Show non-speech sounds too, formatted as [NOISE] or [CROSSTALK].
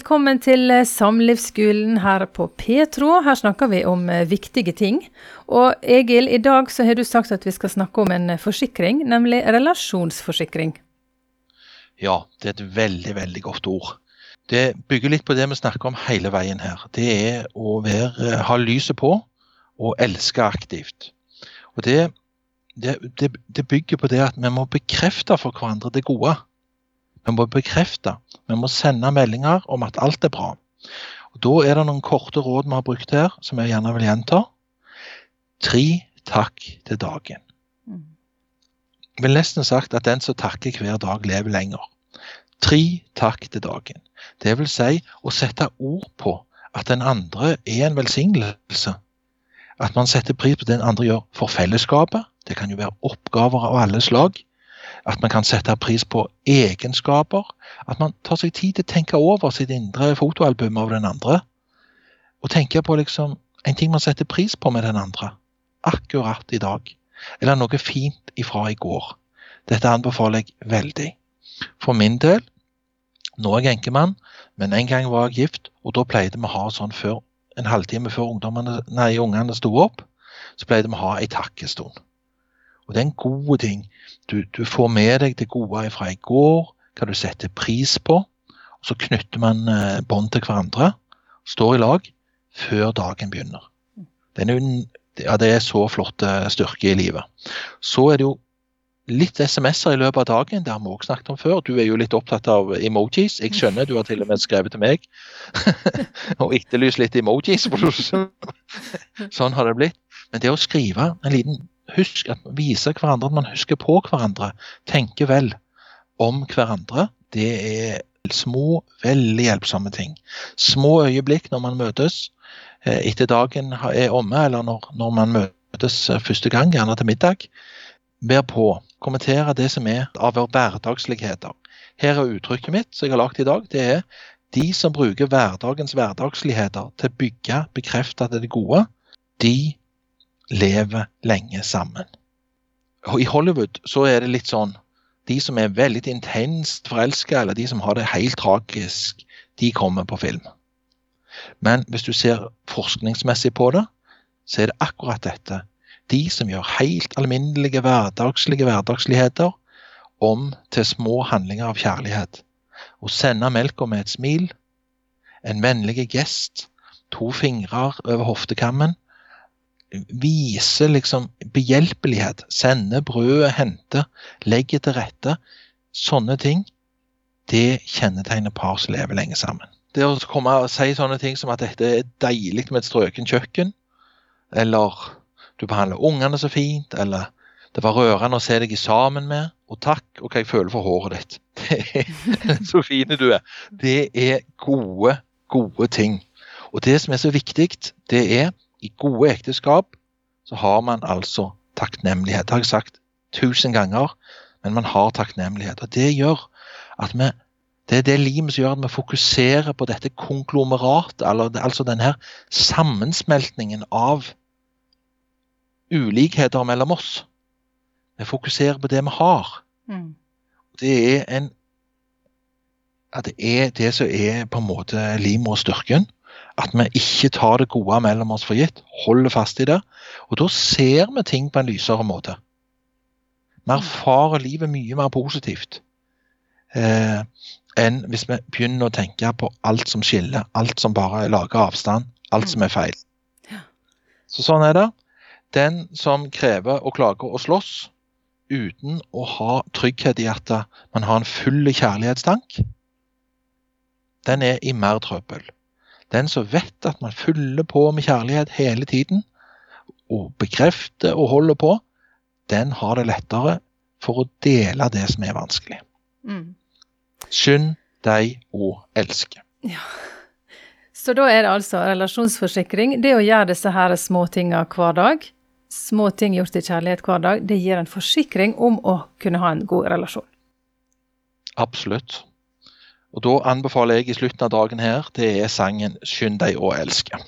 velkommen til eh, Samlivsskolen her på Petro. Her snakker vi om eh, viktige ting. Og Egil, i dag så har du sagt at vi skal snakke om en eh, forsikring, nemlig relasjonsforsikring. Ja, det er et veldig, veldig godt ord. Det bygger litt på det vi snakker om hele veien her. Det er å være, ha lyset på og elske aktivt. Og det, det, det, bygger på det at vi må bekrefte for hverandre det gode. Vi må bekrefte. Vi må sende meldinger om at alt er bra. Og Da er det noen korte råd vi har brukt her, som jeg gjerne vil gjenta. Tre takk til dagen. Mm. Jeg vil nesten sagt at den som takker hver dag, lever lenger. Tre takk til dagen. Det vil si å sette ord på at den andre er en velsignelse. At man setter pris på det den andre gjør for fellesskapet. Det kan jo være oppgaver av alle slag. At man kan sette pris på egenskaper. At man tar seg tid til å tenke over sitt indre fotoalbum av den andre. Og tenke på liksom en ting man setter pris på med den andre. Akkurat i dag. Eller noe fint ifra i går. Dette anbefaler jeg veldig. For min del, nå er jeg enkemann, men en gang var jeg gift, og da pleide vi å ha sånn før, en halvtime før ungene sto opp, så pleide vi å ha ei takkestund. Og det er en god ting. Du, du, får med deg det gode fra i går, hva du setter pris på. og Så knytter man eh, bånd til hverandre, står i lag, før dagen begynner. Det er, ja, det er så flott eh, styrke i livet. Så er det jo litt SMS-er i løpet av dagen. Det har vi også snakket om før. Du er jo litt opptatt av emojis. Jeg skjønner, du har til og med skrevet til meg [LAUGHS] og etterlyst litt emojis. [LAUGHS] sånn har det blitt. Men det å skrive en liten husk at vise hverandre at man husker på hverandre, tenker vel om hverandre. Det er små, veldig hjelpsomme ting. Små øyeblikk når man møtes eh, etter dagen er omme, eller når, når man møtes eh, første gang, gjerne til middag. ber på. Kommentere det som er av hverdagsligheter. Her er uttrykket mitt som jeg har lagt i dag. Det er de som bruker hverdagens hverdagsligheter til å bygge, bekrefte at det er gode, de lever lenge sammen. Og I Hollywood så er det litt sånn De som er veldig intenst forelska, eller de som har det helt tragisk, de kommer på film. Men hvis du ser forskningsmessig på det, så er det akkurat dette. De som gjør helt alminnelige hverdagslige hverdagsligheter om til små handlinger av kjærlighet. Å sende melka med et smil, en vennlig gest, to fingre over hoftekammen, viser liksom behjelpelighet. Sender brødet, henter, legger til rette. Sånne ting, det kjennetegner par som lever lenge sammen. Det å komme og si sånne ting som at dette er deilig med et strøken kjøkken, eller du behandler ungene så fint, eller det var rørende å se deg sammen med, og takk, og hva jeg føler for håret ditt. Det [LAUGHS] er så fine du er. Det er gode, gode ting. Og det som er så viktig, det er i gode ekteskap så har man altså takknemlighet. Det har jeg sagt tusen ganger, men man har takknemlighet. Og det gjør at vi det er det limet som gjør at vi fokuserer på dette konglomeratet, altså denne sammensmeltningen av ulikheter mellom oss. Vi fokuserer på det vi har. Mm. Det er en at det er det som er på en måte limet og styrken. At vi ikke tar det gode mellom oss for gitt, holder fast i det. Og da ser vi ting på en lysere måte. Vi erfarer livet mye mer positivt eh, enn hvis vi begynner å tenke på alt som skiller, alt som bare lager avstand, alt som er feil. Så sånn er det. Den som krever og klager og slåss uten å ha trygghet i at man har en full kjærlighetstank, den er i mer trøbbel. Den som vet at man fyller på med kjærlighet hele tiden, og bekrefter og holder på, den har det lettere for å dele det som er vanskelig. Mm. Skynd deg å elske. Ja. Så da er det altså relasjonsforsikring. Det å gjøre disse her småtinga hver dag, små ting gjort i kjærlighet hver dag, det gir en forsikring om å kunne ha en god relasjon. Absolutt. Og Da anbefaler jeg i slutten av dagen her, det er sangen 'Skynd deg å elske'.